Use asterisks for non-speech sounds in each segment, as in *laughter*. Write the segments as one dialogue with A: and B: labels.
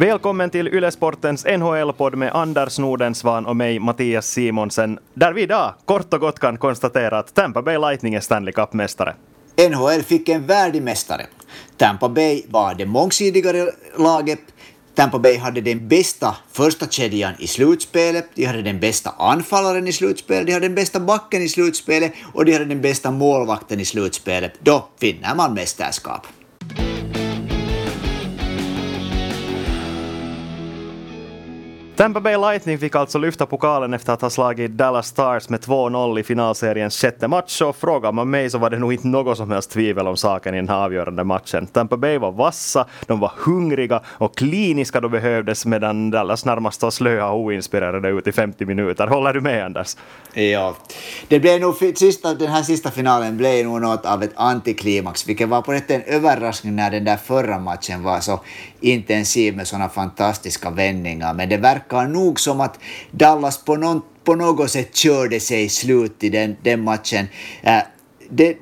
A: Välkommen till Ylesportens NHL-podd med Anders Nordensvan och mig Mattias Simonsen, där vi idag kort och gott kan konstatera att Tampa Bay Lightning är Stanley Cup-mästare.
B: NHL fick en värdig mästare. Tampa Bay var det mångsidigare laget. Tampa Bay hade den bästa första kedjan i slutspelet, de hade den bästa anfallaren i slutspelet, de hade den bästa backen i slutspelet och de hade den bästa målvakten i slutspelet. Då finner man mästerskap.
A: Tampa Bay Lightning fick alltså lyfta pokalen efter att ha slagit Dallas Stars med 2-0 i finalseriens sjätte match och frågar man mig så var det nog inte något som helst tvivel om saken i den här avgörande matchen. Tampa Bay var vassa, de var hungriga och kliniska då behövdes medan Dallas närmast var slöa och oinspirerade ut i 50 minuter. Håller du med Anders?
B: Ja, det blev nog, sista, den här sista finalen blev nog något av ett antiklimax, vilket var på ett en överraskning när den där förra matchen var så intensiv med sådana fantastiska vändningar. Men det verkar nog som att Dallas på, någon, på något sätt körde sig slut i den, den matchen. Äh, det,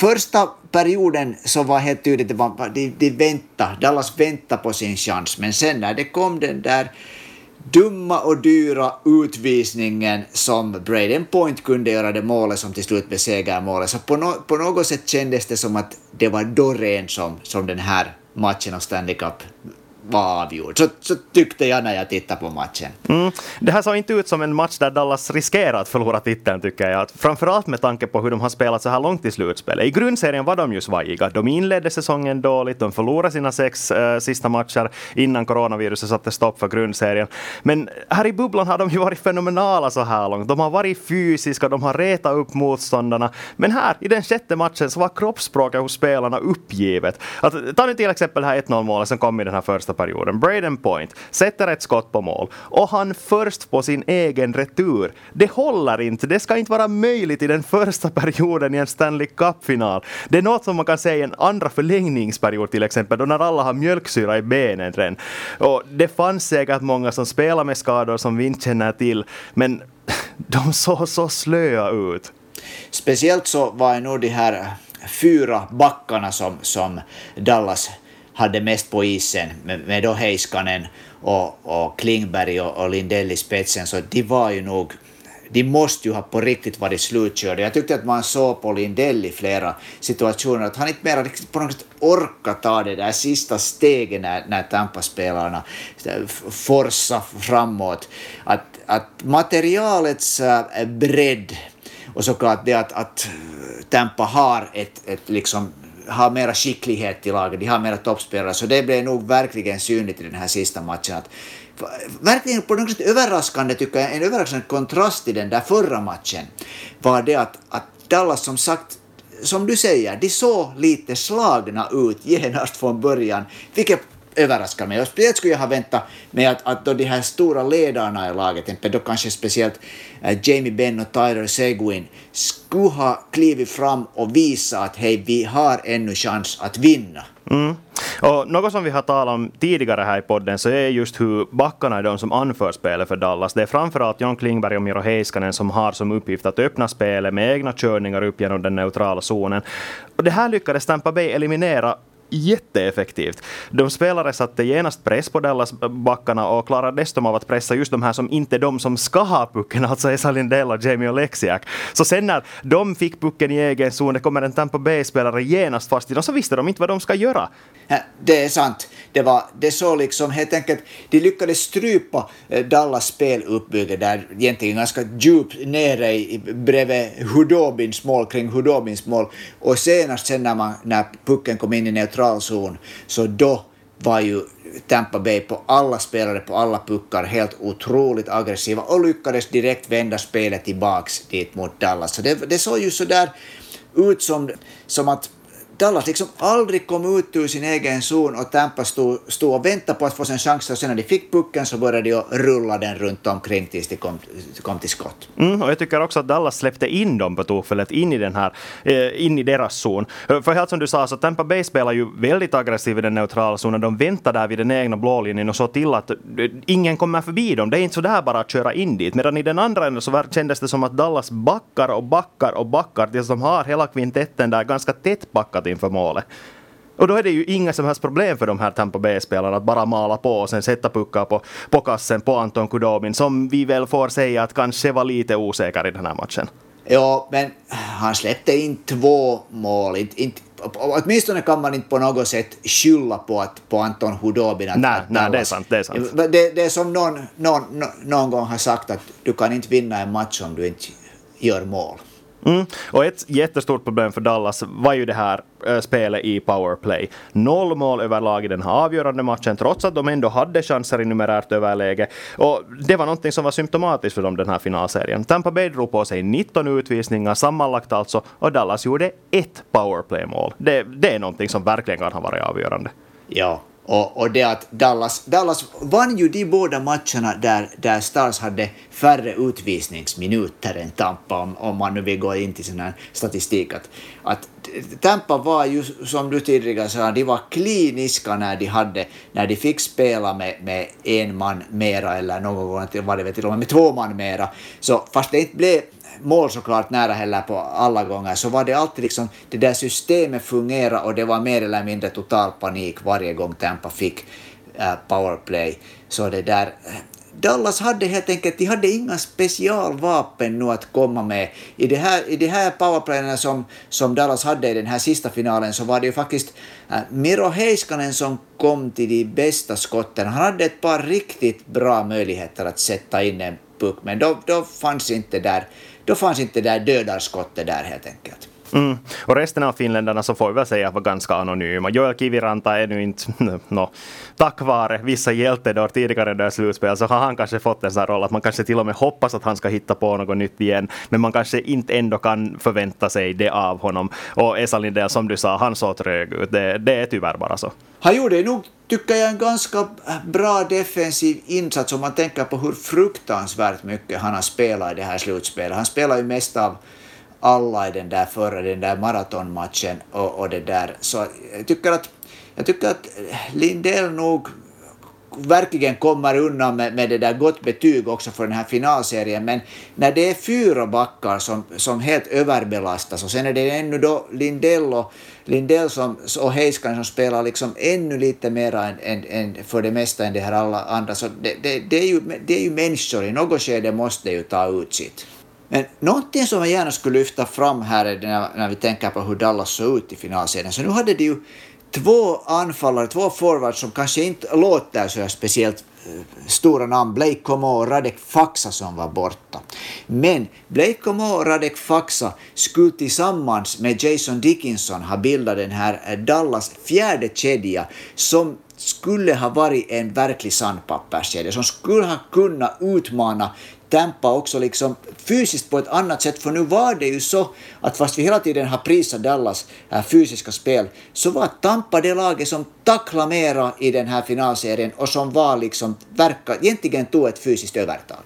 B: första perioden så var helt tydligt att de, de väntade, Dallas väntade på sin chans, men sen när det kom den där dumma och dyra utvisningen som Braden Point kunde göra det målet som till slut blev segermålet. Så på, no, på något sätt kändes det som att det var Doreen som, som den här matchen av Stanley Cup var avgjord. Så, så tyckte jag när jag tittade på matchen.
A: Mm. Det här såg inte ut som en match där Dallas riskerar att förlora titeln tycker jag. Framförallt med tanke på hur de har spelat så här långt i slutspelet. I grundserien var de ju svajiga. De inledde säsongen dåligt, de förlorade sina sex äh, sista matcher innan coronaviruset satte stopp för grundserien. Men här i bubblan har de ju varit fenomenala så här långt. De har varit fysiska, de har retat upp motståndarna. Men här i den sjätte matchen så var kroppsspråket hos spelarna uppgivet. Att, ta nu till exempel det här 1-0 målet som kom i den här första perioden. Braden Point sätter ett skott på mål och han först på sin egen retur. Det håller inte. Det ska inte vara möjligt i den första perioden i en Stanley Cup-final. Det är något som man kan säga i en andra förlängningsperiod till exempel, då när alla har mjölksyra i benen redan. Och det fanns säkert många som spelar med skador som vi inte känner till, men *laughs* de såg så slöa ut.
B: Speciellt så var nog de här fyra backarna som, som Dallas hade mest på isen med, med då Heiskanen och, och Klingberg och, och Lindell i spetsen, så de var ju nog de måste ju ha på riktigt varit slutkörda. Jag tyckte att man såg på Lindell i flera situationer att han inte mer på något sätt orkar ta det där sista steget när, när Tampa-spelarna eh, forsar framåt. Att, att materialets eh, bredd och såklart det att, att Tampa har ett, ett liksom har mera skicklighet i laget, de har mera toppspelare, så det blev nog verkligen synligt i den här sista matchen. Att, verkligen på något sätt överraskande, tycker jag, en överraskande kontrast i den där förra matchen var det att, att Dallas som sagt som du säger, de såg lite slagna ut genast från början, vilket överraskar mig. Och speciellt skulle jag ha väntat mig att, att då de här stora ledarna i laget, då kanske speciellt äh, Jamie Benn och Tyler Seguin, skulle ha klivit fram och visat att hej, vi har ännu chans att vinna.
A: Mm. Och något som vi har talat om tidigare här i podden så är just hur backarna är de som anför spelet för Dallas. Det är framförallt John Klingberg och Miro Heiskanen som har som uppgift att öppna spelet med egna körningar upp genom den neutrala zonen. Och det här lyckades Tampa Bay eliminera jätteeffektivt. De spelare satte genast press på Dallas-backarna och klarade dessutom av att pressa just de här som inte är de som ska ha pucken, alltså Esa Lindell och Jamie Oleksiak. Så sen när de fick pucken i egen zon, det kommer en Tampa Bay-spelare genast fast i dem, så visste de inte vad de ska göra.
B: Det är sant. Det var det såg liksom helt enkelt, de lyckades strypa eh, Dallas speluppbygge där egentligen ganska djupt nere i, bredvid Hudobins mål, kring Hudobins mål. Och senast sen när, man, när pucken kom in i neutral zon, så då var ju Tampa Bay på alla spelare, på alla puckar, helt otroligt aggressiva och lyckades direkt vända spelet tillbaks dit mot Dallas. Så det, det såg ju sådär ut som, som att Dallas liksom aldrig kom ut ur sin egen zon och Tampa stod, stod och väntade på att få sin chans och sen när de fick pucken så började de rulla den runt omkring tills de kom, kom till skott.
A: Mm, och jag tycker också att Dallas släppte in dem på tillfället in i den här, eh, in i deras zon. Eh, för helt som du sa så Tampa Bay spelar ju väldigt aggressivt i den neutrala zonen. De väntar där vid den egna blålinjen och så till att eh, ingen kommer förbi dem. Det är inte så där bara att köra in dit. Medan i den andra änden så kändes det som att Dallas backar och backar och backar tills de har hela kvintetten där ganska tätt packat inför målet. Och då är det ju inga som helst problem för de här Tampa Bay-spelarna att bara mala på och sen sätta puckar på, på kassen på Anton Kudobin som vi väl får säga att kanske var lite osäker i den här matchen.
B: Ja, men han släppte in två mål. Inte, inte, åtminstone kan man inte på något sätt skylla på, att, på Anton Hudobin. Att,
A: nej, att nej, det är sant. Det är, sant. Det,
B: det är som någon, någon, någon gång har sagt att du kan inte vinna en match om du inte gör mål.
A: Mm. Och ett jättestort problem för Dallas var ju det här äh, spelet i powerplay. Noll mål överlag i den här avgörande matchen, trots att de ändå hade chanser i numerärt överläge. Och det var någonting som var symptomatiskt för dem den här finalserien. Tampa Bay drog på sig 19 utvisningar sammanlagt alltså, och Dallas gjorde ett powerplay-mål. Det, det är någonting som verkligen kan ha varit avgörande.
B: Ja, och, och det att Dallas, Dallas vann ju de båda matcherna där, där Stars hade färre utvisningsminuter än Tampa, om, om man nu vill gå in till sån här statistik. Att, att Tampa var ju, som du tidigare sa, de var kliniska när de, hade, när de fick spela med, med en man mera, eller någon gång var det till och med med två man mera. Så fast det inte blev mål såklart nära heller på alla gånger, så var det alltid liksom, det där systemet fungerade och det var mer eller mindre total panik varje gång Tampa fick äh, powerplay. Så det där, Dallas hade helt enkelt, de hade inga specialvapen nu att komma med. I de här, i de här powerplayerna som, som Dallas hade i den här sista finalen så var det ju faktiskt äh, Miro Heiskanen som kom till de bästa skotten. Han hade ett par riktigt bra möjligheter att sätta in en puck, men då, då fanns inte där då fanns inte det där dödarskottet där helt enkelt.
A: Mm. Och resten av finländarna så får vi väl säga var ganska anonyma. Joel Kiviranta är nu inte, *laughs* no, tack vare vissa hjältedår tidigare där slutspel så har han kanske fått en sån roll att man kanske till och med hoppas att han ska hitta på något nytt igen. Men man kanske inte ändå kan förvänta sig det av honom. Och Esa Lindell, som du sa, han såg trög ut. Det, det är tyvärr bara så.
B: Han gjorde nog, tycker jag, en ganska bra defensiv insats om man tänker på hur fruktansvärt mycket han har spelat i det här slutspelet. Han spelar ju mest av alla i den där förra, den där maratonmatchen och, och det där. Så jag tycker att, jag tycker att Lindell nog verkligen kommer undan med, med det där gott betyg också för den här finalserien, men när det är fyra backar som, som helt överbelastas och sen är det ännu då Lindell och, Lindell som, och Heiskanen som spelar liksom ännu lite mer än, än, än, för det mesta än det här alla andra, så det, det, det, är ju, det är ju människor, i något skede måste ju ta ut sitt. Men någonting som jag gärna skulle lyfta fram här är när, när vi tänker på hur Dallas såg ut i finalserien. Så nu hade de ju två anfallare, två forwards som kanske inte låter så speciellt eh, stora namn, Blake Como och Radek Faxa som var borta. Men Blake Como och Radek Faxa skulle tillsammans med Jason Dickinson ha bildat den här eh, Dallas fjärde kedja som skulle ha varit en verklig sandpapperskedja som skulle ha kunnat utmana Tampa också liksom fysiskt på ett annat sätt, för nu var det ju så att fast vi hela tiden har prisat Dallas här fysiska spel, så var Tampa det laget som tacklade mera i den här finalserien och som var liksom, verka, egentligen tog ett fysiskt övertag.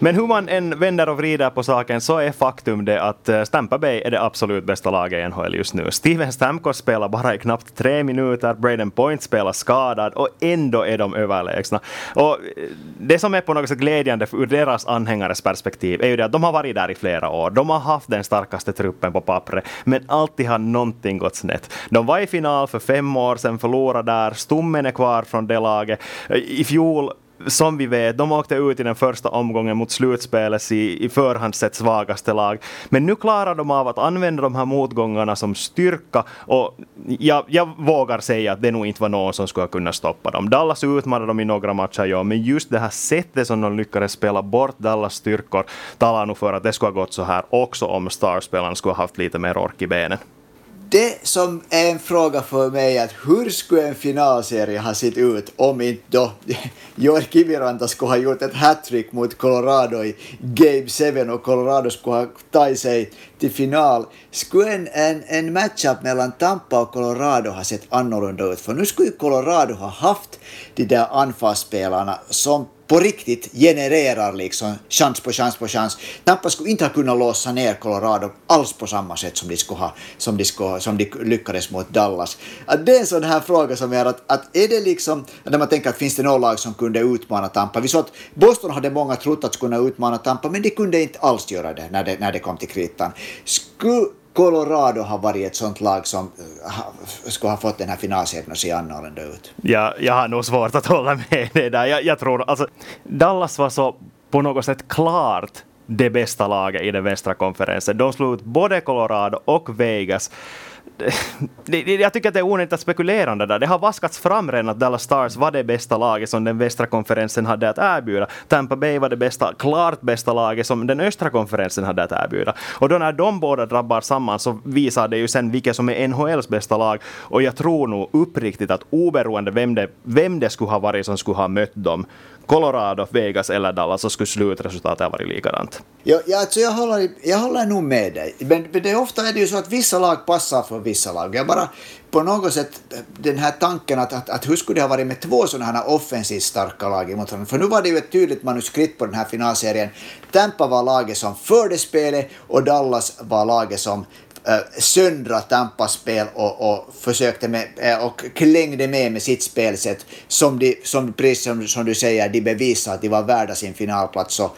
A: Men hur man än vänder och vrider på saken så är faktum det att eh, Stampa Bay är det absolut bästa laget i NHL just nu. Steven Stamkos spelar bara i knappt tre minuter, Braden Point spelar skadad och ändå är de överlägsna. Och eh, det som är på något sätt glädjande ur deras anhängares perspektiv är ju det att de har varit där i flera år. De har haft den starkaste truppen på pappret, men alltid har någonting gått snett. De var i final för fem år sedan, förlorade där, stommen är kvar från det laget. Eh, I fjol som vi vet, de åkte ut i den första omgången mot slutspelet i, i förhand sett svagaste lag. Men nu klarar de av att använda de här motgångarna som styrka och jag, jag vågar säga att det nog inte var någon som skulle kunna stoppa dem. Dallas utmanade dem i några matcher, ja, men just det här sättet som de lyckades spela bort Dallas styrkor talar nog för att det skulle ha gått så här också om Starspelarna skulle ha haft lite mer ork i benen
B: det som är en fråga för mig är att hur skulle en finalserie ha sett ut om inte då *laughs* Joel Kiviranta skulle ha gjort ett hattrick mot Colorado i Game 7 och Colorado skulle ha tagit sig till final. Skulle en, en, en matchup mellan Tampa och Colorado ha sett annorlunda ut? För nu skulle ju Colorado ha haft de där anfallsspelarna som på riktigt genererar liksom chans på chans på chans. Tampa skulle inte ha kunnat låsa ner Colorado alls på samma sätt som de, skulle ha, som de, skulle, som de lyckades mot Dallas. Att det är en sån här fråga som är att, att är det liksom, när man tänker att finns det något lag som kunde utmana Tampa? Vi såg att Boston hade många trott att kunna utmana Tampa, men de kunde inte alls göra det när det, när det kom till kritan. Skulle Colorado har varit ett sånt lag som eh, skulle ha fått den här finalserien att se annorlunda ut.
A: Ja, jag har nog svårt att hålla med dig där. Jag, jag tror alltså Dallas var så på något sätt klart det bästa laget i den västra konferensen. De slog ut både Colorado och Vegas jag tycker att det är onödigt att spekulera om det där. Det har vaskats fram redan att Dallas Stars var det bästa laget som den västra konferensen hade att erbjuda. Tampa Bay var det bästa, klart bästa laget som den östra konferensen hade att erbjuda. Och då när de båda drabbar samman så visar det ju sen vilka som är NHLs bästa lag. Och jag tror nog uppriktigt att oberoende vem det, vem det skulle ha varit som skulle ha mött dem, Colorado, Vegas eller Dallas så skulle slutresultatet ha varit likadant.
B: Ja, ja, alltså jag, håller, jag håller nog med dig. Men, men det, ofta är det ju så att vissa lag passar för vissa lag. Jag bara på något sätt den här tanken att, att, att hur skulle det ha varit med två sådana här offensivt starka lag emot varandra? För nu var det ju ett tydligt manuskript på den här finalserien. Tampa var laget som förde spelet och Dallas var laget som söndra Tampas spel och, och försökte med, och klängde med med sitt spelsätt som, de, som, precis som, som du säger, de bevisade att de var värda sin finalplats. Så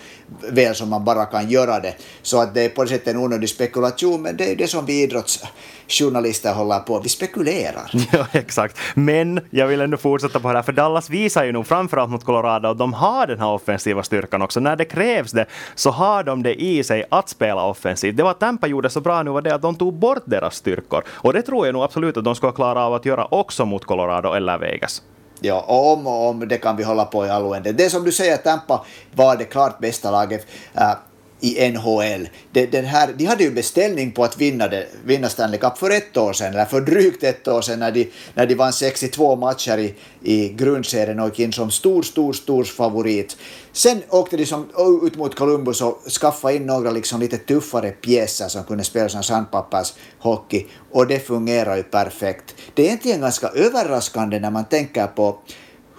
B: väl som man bara kan göra det. Så att det är på det sättet en onödig spekulation, men det är det som vi idrottsjournalister håller på, vi spekulerar. *laughs*
A: Ja, exakt. Men jag vill ändå fortsätta på det här, för Dallas visar ju nog framförallt mot Colorado att de har den här offensiva styrkan också. När det krävs det så har de det i sig att spela offensivt. Det var Tampa gjorde så bra nu var det att de tog bort deras styrkor. Och det tror jag nog absolut att de ska klara av att göra också mot Colorado eller Vegas.
B: Ja, om och om det kan vi hålla på i all oändlighet. Det är som du säger, Tampa var det klart bästa laget. Äh, i NHL. De, den här, de hade ju beställning på att vinna, det, vinna Stanley Cup för ett år sedan, eller för drygt ett år sedan, när de, när de vann 62 matcher i, i grundserien och gick in som stor, stor, stor favorit. Sen åkte de som, ut mot Columbus och skaffade in några liksom lite tuffare pjäser som kunde spela som sandpappershockey, och det fungerar ju perfekt. Det är egentligen ganska överraskande när man tänker på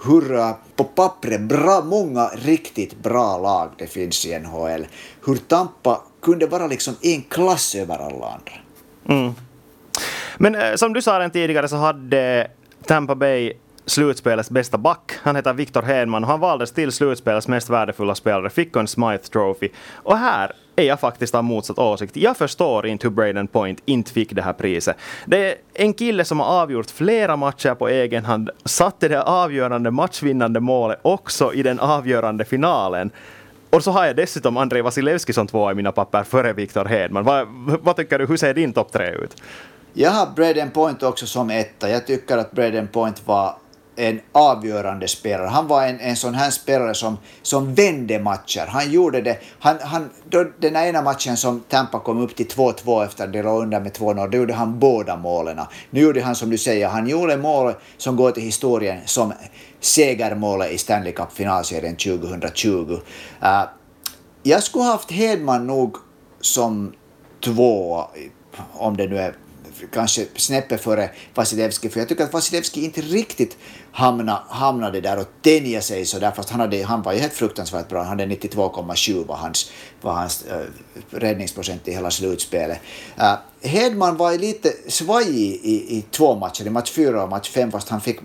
B: hur på pappret bra, många riktigt bra lag det finns i NHL. Hur Tampa kunde vara liksom en klass över alla andra.
A: Mm. Men äh, som du sa redan tidigare så hade Tampa Bay slutspelets bästa back. Han heter Victor Hedman och han valdes till slutspelets mest värdefulla spelare, fick en Smythe Trophy. Och här är jag faktiskt av motsatt åsikt. Jag förstår inte hur Braden Point inte fick det här priset. Det är en kille som har avgjort flera matcher på egen hand, satte det avgörande matchvinnande målet också i den avgörande finalen. Och så har jag dessutom Andrei Vasilevski som tvåa i mina papper före Victor Hedman. Vad, vad tycker du, hur ser din topp tre ut?
B: Jag har Braden Point också som etta. Jag tycker att Braden Point var en avgörande spelare. Han var en, en sån här spelare som, som vände matcher. Han gjorde det. Han, han, då, den ena matchen som Tampa kom upp till 2-2 efter att de låg under med 2-0, då gjorde han båda målen. Nu gjorde han som du säger, han gjorde mål som går till historien som segermålet i Stanley Cup-finalserien 2020. Uh, eh, jag skulle haft Hedman nog som två, om det nu är kanske snäppet före Vasilevski, för jag tycker att Vasilevski inte riktigt hamna, hamnade där och tänja sig så där, fast han, hade, han var ju helt fruktansvärt bra. Han hade 92,7 var hans, var hans äh, räddningsprocent i hela slutspelet. Äh, Hedman var lite svajig i, i, i två matcher, i match fyra och match fem, fast han fick,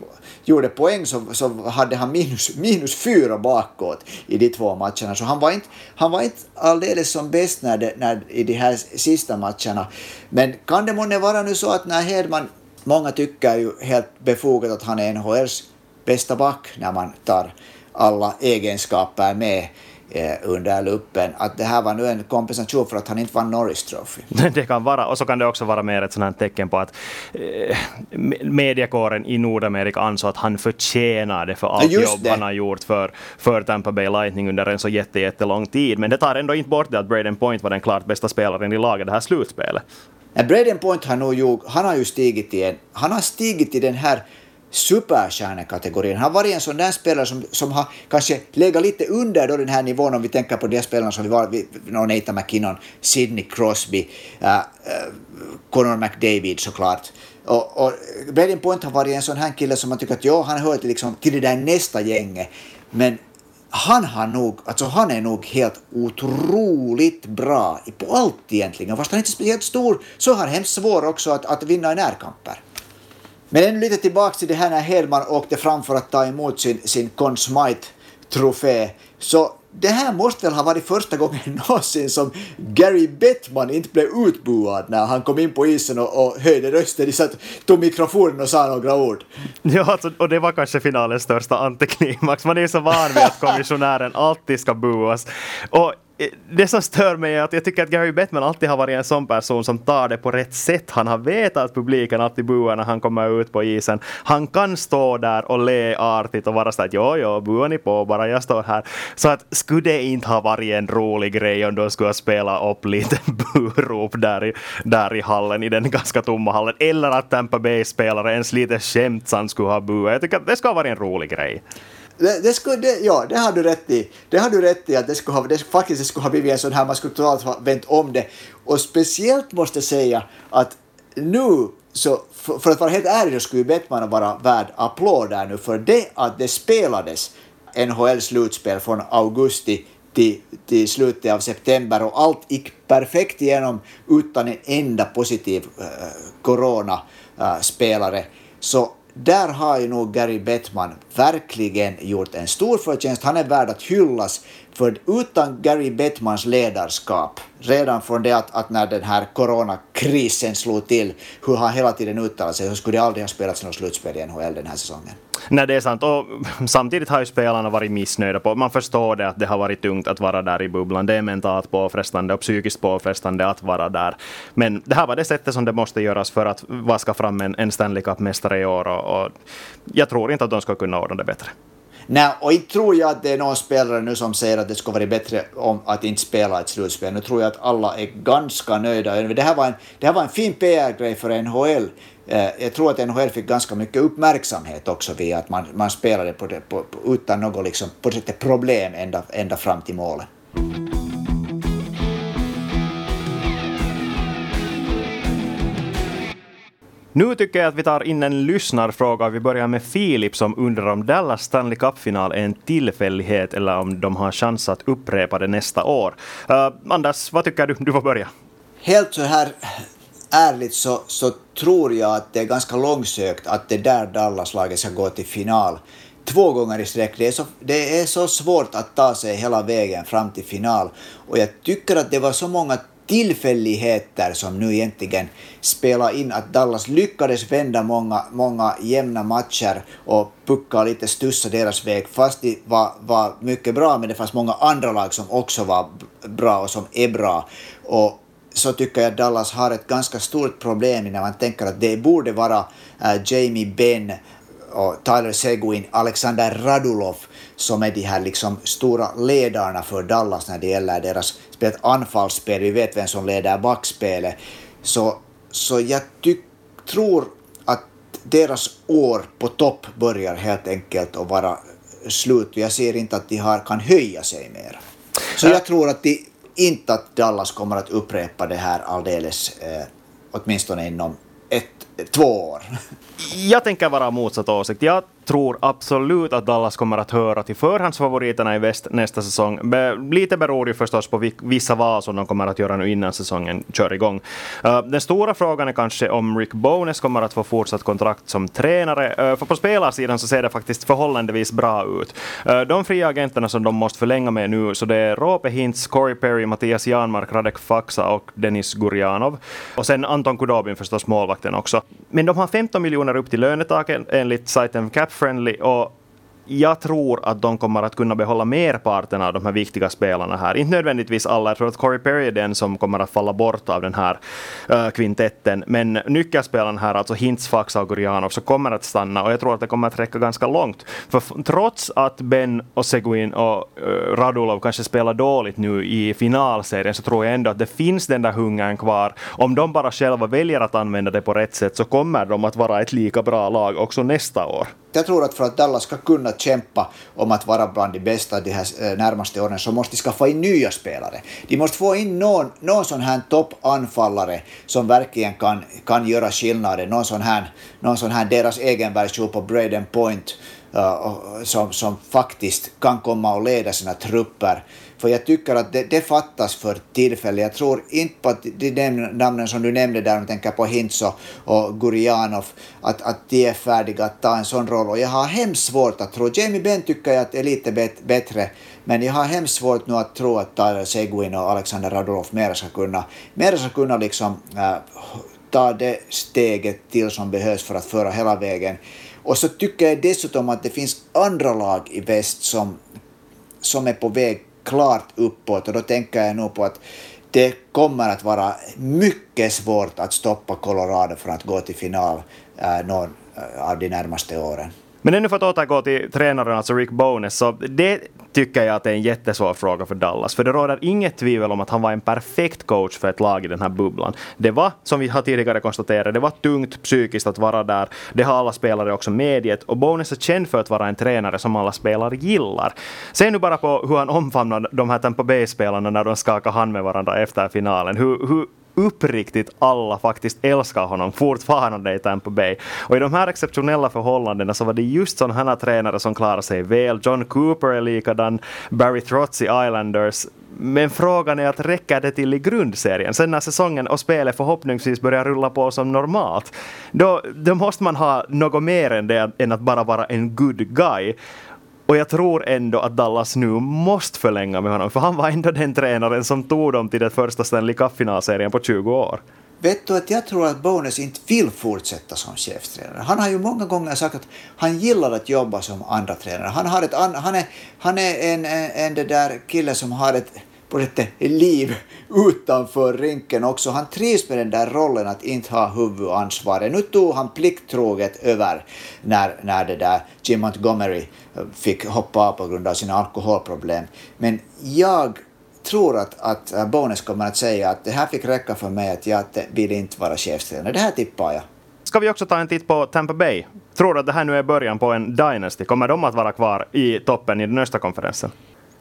B: gjorde poäng så, så hade han minus, minus fyra bakåt i de två matcherna. Så han var inte, han var inte alldeles som bäst när det, när, i de här sista matcherna. Men kan det månne vara nu så att när Hedman Många tycker ju helt befogat att han är NHLs bästa back när man tar alla egenskaper med eh, under luppen. Att det här var nu en kompensation för att han inte vann Norris Trophy. *laughs*
A: Det kan vara, och så kan det också vara mer ett sådant tecken på att eh, mediekåren i Nordamerika ansåg att han förtjänar det för allt Just jobb det. han har gjort för, för Tampa Bay Lightning under en så jätte, jättelång tid. Men det tar ändå inte bort det att Braden Point var den klart bästa spelaren i laget det här slutspelet.
B: Braden Point har nog ju, han har ju stigit i en, han har stigit i den här superstjärnekategorin. Han har varit en sån där spelare som, som har kanske legat lite under då den här nivån om vi tänker på de spelarna som vi var, vi, Nathan McKinnon, Sidney Crosby, äh, äh, uh, uh, Connor McDavid såklart. Och, och Braden Point har varit en sån här kille som man tycker att ja, han hör till, liksom, till det där nästa gänget. Men han, har nog, alltså han är nog helt otroligt bra på allt egentligen. Fast han är inte speciellt stor så har han hemskt svårt också att, att vinna i närkamper. Men ännu lite tillbaka till det här när Hedman åkte fram för att ta emot sin, sin Conn Smythe-trofé. Så det här måste väl ha varit första gången *laughs* någonsin som Gary Bettman inte blev utbuad när han kom in på isen och, och höjde rösten, så att tog mikrofonen och sa några ord. *laughs*
A: Ja, alltså, och det var kanske finalens största antiklimax. Man är ju så van vid att *laughs* kommissionären alltid ska buas. Och det som stör mig är att jag tycker att Gary Bettman alltid har varit en sån person som tar det på rätt sätt. Han har vetat att publiken alltid buar när han kommer ut på isen. Han kan stå där och le artigt och vara sådär att jo, jo, buar ni på bara, jag står här. Så att skulle det inte ha varit en rolig grej om de skulle spela upp lite *laughs* burop där i, där i hallen, i den ganska tomma hallen, eller att Tampa Bay-spelare ens lite skämtsamt skulle ha buat. Jag tycker att det ska vara en rolig grej.
B: Det, det, skulle, det, ja, det har du rätt i. Det har du rätt i att det, skulle ha, det, faktiskt det skulle ha blivit en sån här, man skulle totalt ha vänt om det. Och speciellt måste jag säga att nu, så för, för att vara helt ärlig, så skulle Bettman vara värd applåder nu för det att det spelades NHL-slutspel från augusti till, till slutet av september och allt gick perfekt igenom utan en enda positiv eh, äh, corona-spelare. Eh, så där har ju nog Gary Bettman verkligen gjort en stor förtjänst. Han är värd att hyllas, för utan Gary Bettmans ledarskap, redan från det att, att när den här coronakrisen slog till, hur han hela tiden uttalat sig, så skulle det aldrig ha spelats något slutspel i NHL den här säsongen.
A: Nej, det är sant. Och samtidigt har ju spelarna varit missnöjda. På. Man förstår det att det har varit tungt att vara där i bubblan. Det är mentalt påfrestande och psykiskt påfrestande att vara där. Men det här var det sättet som det måste göras för att vaska fram en, en Stanley Cup-mästare i år. Och, och jag tror inte att de ska kunna ordna det bättre.
B: Nej, och inte tror jag att det är någon spelare nu som säger att det skulle vara bättre om att inte spela ett slutspel. Nu tror jag att alla är ganska nöjda. Det här var en, det här var en fin PR-grej för NHL. Eh, jag tror att NHL fick ganska mycket uppmärksamhet också via att man, man spelade på det, på, utan något liksom, på problem ända, ända fram till målet.
A: Nu tycker jag att vi tar in en lyssnarfråga. Vi börjar med Filip som undrar om Dallas Stanley Cup-final är en tillfällighet eller om de har chans att upprepa det nästa år. Uh, Anders, vad tycker du? Du får börja.
B: Helt så här ärligt så, så tror jag att det är ganska långsökt att det där Dallas-laget ska gå till final två gånger i sträck. Det är, så, det är så svårt att ta sig hela vägen fram till final. Och jag tycker att det var så många tillfälligheter som nu egentligen spelar in att Dallas lyckades vända många, många jämna matcher och pucka lite stussa deras väg fast de var, var mycket bra men det fanns många andra lag som också var bra och som är bra. Och så tycker jag att Dallas har ett ganska stort problem när man tänker att det borde vara äh, Jamie Benn och Tyler Seguin, Alexander Radulov som är de här liksom stora ledarna för Dallas när det gäller deras spel, anfallsspel. Vi vet vem som leder backspelet. Så, så jag tyck, tror att deras år på topp börjar helt enkelt att vara slut. Jag ser inte att de har, kan höja sig mer. Så jag tror att de, inte att Dallas kommer att upprepa det här alldeles, eh, åtminstone inom två år.
A: Jag tänker vara motsatt åsikt. Jag tror absolut att Dallas kommer att höra till förhandsfavoriterna i väst nästa säsong. Be lite beror ju förstås på vissa val som de kommer att göra nu innan säsongen kör igång. Uh, den stora frågan är kanske om Rick Bones kommer att få fortsatt kontrakt som tränare. Uh, för på spelarsidan så ser det faktiskt förhållandevis bra ut. Uh, de fria agenterna som de måste förlänga med nu, så det är Rope Hintz, Corey Perry, Mattias Janmark, Radek Faxa och Denis Gurjanov. Och sen Anton Kudobin förstås, målvakten också. Men de har 15 miljoner upp till lönetaket enligt sajten Cap friendly och jag tror att de kommer att kunna behålla merparten av de här viktiga spelarna här. Inte nödvändigtvis alla, jag tror att Corey Perry är den som kommer att falla bort av den här äh, kvintetten. Men nyckelspelarna här, alltså Hintz, Faxa och Gurianov, så kommer att stanna och jag tror att det kommer att räcka ganska långt. För trots att Ben och Seguin och äh, Radulov kanske spelar dåligt nu i finalserien så tror jag ändå att det finns den där hungern kvar. Om de bara själva väljer att använda det på rätt sätt så kommer de att vara ett lika bra lag också nästa år.
B: Jag tror att för att Dallas ska kunna kämpa om att vara bland de bästa de här eh, närmaste åren så måste de skaffa in nya spelare. De måste få in någon, någon sån här toppanfallare som verkligen kan, kan göra skillnaden. Någon sån här, någon sån här deras egen version på Braden Point uh, som, som faktiskt kan komma och leda sina trupper. För jag tycker att det, det fattas för tillfället. Jag tror inte på att de namnen som du nämnde där, om du tänker på Hintz och, Gurianov, att, att de är färdiga att ta en sån roll. Och jag har hemskt svårt att tro, Jamie Benn tycker jag att är lite bet, bättre, men jag har hemskt svårt nu att tro att Tyler Seguin och Alexander Radulov mera ska kunna, mera ska kunna liksom äh, ta det steget till som behövs för att föra hela vägen. Och så tycker jag dessutom att det finns andra lag i väst som, som är på väg klart uppåt och då tänker jag nog på att det kommer att vara mycket svårt att stoppa Colorado från att gå till final äh, någon eh, av de närmaste åren.
A: Men ännu för att återgå till tränaren, alltså Rick Bones, så det tycker jag att det är en jättesvår fråga för Dallas. För det råder inget tvivel om att han var en perfekt coach för ett lag i den här bubblan. Det var, som vi har tidigare konstaterat, det var tungt psykiskt att vara där. Det har alla spelare också medgett. Och Bones är känd för att vara en tränare som alla spelare gillar. Se nu bara på hur han omfamnar de här Tampa Bay-spelarna när de skakar hand med varandra efter finalen. Hur, hur uppriktigt alla faktiskt älskar honom fortfarande i Tampa Bay. Och i de här exceptionella förhållandena så var det just sådana här tränare som klarar sig väl. John Cooper är likadan, Barry Trotz i Islanders. Men frågan är att räcker det till i grundserien? Sen när säsongen och spelet förhoppningsvis börjar rulla på som normalt, då, då måste man ha något mer än det än att bara vara en good guy. Och jag tror ändå att Dallas nu måste förlänga med honom, för han var ändå den tränaren som tog dem till den första Stanley Cup-finalserien på 20 år.
B: Vet du att jag tror att Bones inte vill fortsätta som chefstränare. Han har ju många gånger sagt att han gillar att jobba som andra tränare. Han, har ett, han är, han är en, en, en det där kille som har ett på ett liv utanför rinken också. Han trivs med den där rollen att inte ha huvudansvaret. Nu tog han plikttroget över när, när det där Jim Montgomery eh, fick hoppa av på grund av sina alkoholproblem. Men jag tror att, att eh, Bones kommer att säga att det här fick räcka för mig, att jag vill inte vara chefstränare. Det här tippar jag.
A: Ska vi också ta en titt på Tampa Bay? Tror du att det här nu är början på en dynasty? Kommer de att vara kvar i toppen i den östra konferensen?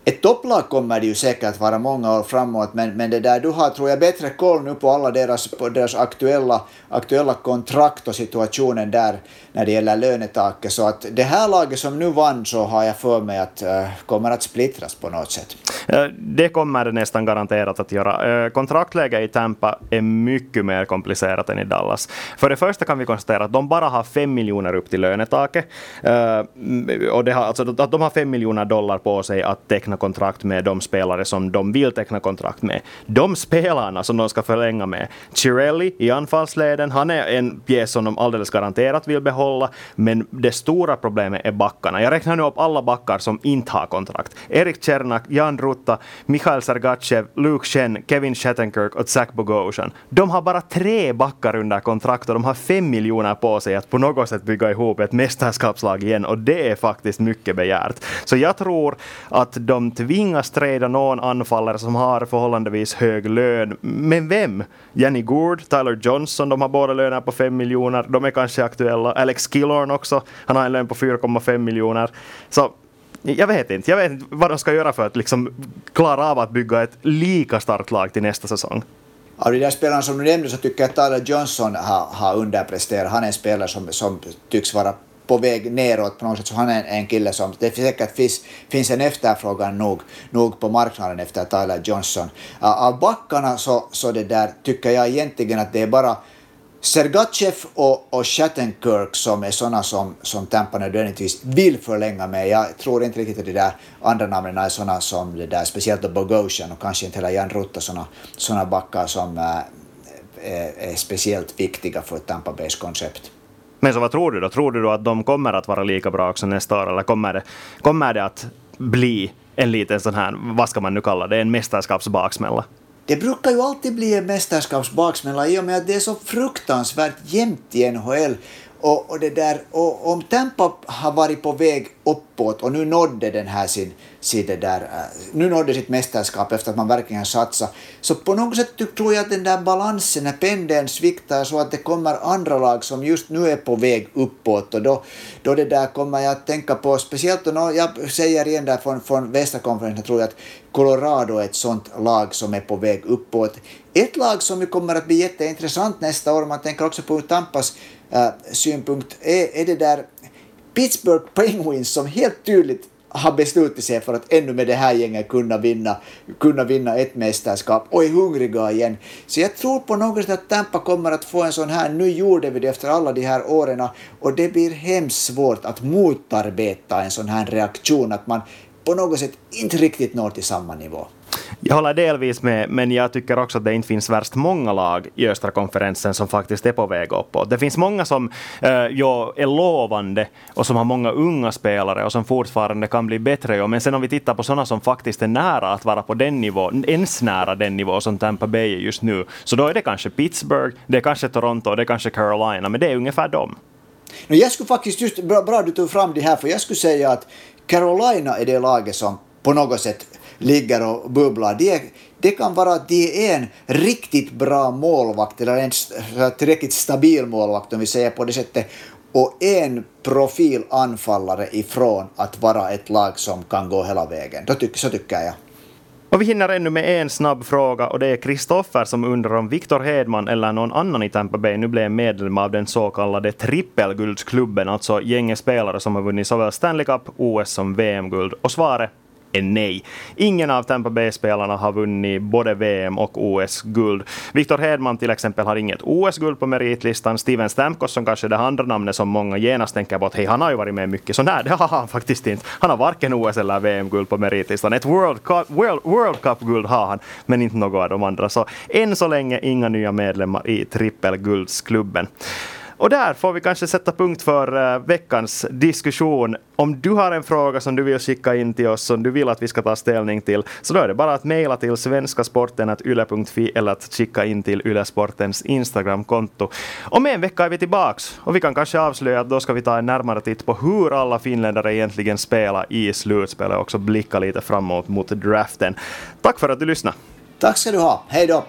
B: Ett topplag kommer det ju säkert vara många år framåt, men, men det där, du har tror jag bättre koll nu på alla deras, på deras aktuella, aktuella kontrakt och situationen där när det gäller lönetaket. Så att det här laget som nu vann så har jag för mig att äh, kommer att splittras på något sätt.
A: Eh, det kommer det nästan garanterat att göra. Eh, kontraktläget i Tampa är mycket mer komplicerat än i Dallas. För det första kan vi konstatera att de bara har fem miljoner upp till lönetaket. Och det har, alltså, att de har fem miljoner dollar på sig att teckna kontrakt med de spelare som de vill teckna kontrakt med. De spelarna som de ska förlänga med, Cirelli i anfallsleden, han är en pjäs som de alldeles garanterat vill behålla behålla, men det stora problemet är backarna. Jag räknar nu upp alla backar som inte har kontrakt. Erik Cernak, Jan Rutta, Mikhail Sergachev, Luke Chen, Kevin Shattenkirk och Zach Bogosian. De har bara tre backar under kontrakt och de har fem miljoner på sig att på något sätt bygga ihop ett mästerskapslag igen och det är faktiskt mycket begärt. Så jag tror att de tvingas träda någon anfallare som har förhållandevis hög lön. Men vem? Jenny Gourd, Tyler Johnson, de har båda löner på fem miljoner. De är kanske aktuella. Alex Killorn också. Han har en lön på 4,5 miljoner. Så jag vet inte. Jag vet inte vad de ska göra för att liksom klara av att bygga ett lika starkt lag till nästa säsong.
B: Av de där spelarna som du nämnde så tycker jag att Tyler Johnson har, har underpresterat. Han är en spelare som, som tycks vara på väg neråt på något sätt, så han är en kille som, det säkert finns, finns en efterfrågan nog, nog på marknaden efter Tyler Johnson. Uh, av backarna så, så det där tycker jag egentligen att det är bara Sergachev och, och Shattenkirk som är sådana som, som Tampa nödvändigtvis vill förlänga med. Jag tror inte riktigt att de där andra namnen är sådana som det där, speciellt då Bogosian och kanske inte heller Jan Rutta, sådana, sådana backar som äh, är, är, speciellt viktiga för Tampa Bays koncept.
A: Men så vad tror du då? Tror du då att de kommer att vara lika bra också nästa år eller kommer det, kommer det att bli en liten sån här, vad ska man nu kalla det, en mästerskapsbaksmälla?
B: Det brukar ju alltid bli en mästerskapsbaksmälla i och med att det är så fruktansvärt jämnt i NHL. Och, och, det där, och om Tampa har varit på väg uppåt och nu nådde den här sin, sin det där, äh, nu nådde sitt mästerskap efter att man verkligen satsat, så på något sätt tror jag att den där balansen, när pendeln sviktar så att det kommer andra lag som just nu är på väg uppåt och då, då det där kommer jag att tänka på, speciellt och jag säger igen där från, från västra konferensen, tror jag att Colorado är ett sånt lag som är på väg uppåt. Ett lag som kommer att bli jätteintressant nästa år, man tänker också på Tampas äh, synpunkt, är, är det där Pittsburgh Penguins som helt tydligt har beslutat sig för att ännu med det här gänget kunna vinna, kunna vinna ett mästerskap och är hungriga igen. Så jag tror på något sätt att Tampa kommer att få en sån här, nu gjorde vi det efter alla de här åren och det blir hemskt svårt att motarbeta en sån här reaktion, att man på något sätt inte riktigt når till samma nivå.
A: Jag håller delvis med, men jag tycker också att det inte finns värst många lag i östra konferensen som faktiskt är på väg uppåt. Det finns många som eh, äh, ja, är lovande och som har många unga spelare och som fortfarande kan bli bättre. Men sen om vi tittar på sådana som faktiskt är nära att vara på den nivån, ens nära den nivå som Tampa Bay är just nu, så då är det kanske Pittsburgh, det är kanske Toronto, det är kanske Carolina, men det är ungefär dem.
B: Jag skulle faktiskt, just bra, bra du tog fram det här, för jag skulle säga att Carolina är det laget som på något sätt ligger och bubblar. Det, det kan vara att de är en riktigt bra målvakt, eller en tillräckligt stabil målvakt om vi säger på det sättet, och en profilanfallare ifrån att vara ett lag som kan gå hela vägen. Då tyck, så tycker jag.
A: Och vi hinner ännu med en snabb fråga och det är Kristoffer som undrar om Victor Hedman eller någon annan i Tampa Bay nu blev medlem av den så kallade trippelguldsklubben, alltså gänget spelare som har vunnit såväl Stanley Cup, OS som VM-guld. Och svaret är nej. Ingen av Tampa Bay-spelarna har vunnit både VM och OS-guld. Victor Hedman till exempel har inget OS-guld på meritlistan. Steven Stamkos som kanske är det andra namnet som många genast tänker på att hej, han har ju varit med mycket. Så nej, det har han faktiskt inte. Han har varken OS eller VM-guld på meritlistan. Ett World Cup, World, World Cup-guld har han, men inte något av de andra. Så än så länge inga nya medlemmar i trippelguldsklubben. Och där får vi kanske sätta punkt för uh, veckans diskussion. Om du har en fråga som du vill skicka in till oss, som du vill att vi ska ta ställning till, så då är det bara att mejla till svenskasporten.yle.fi eller att skicka in till Ylesportens Instagramkonto. Om en vecka är vi tillbaks och vi kan kanske avslöja att då ska vi ta en närmare titt på hur alla finländare egentligen spelar i slutspelet och också blicka lite framåt mot draften. Tack för att du lyssnade.
B: Tack ska du ha. Hej då!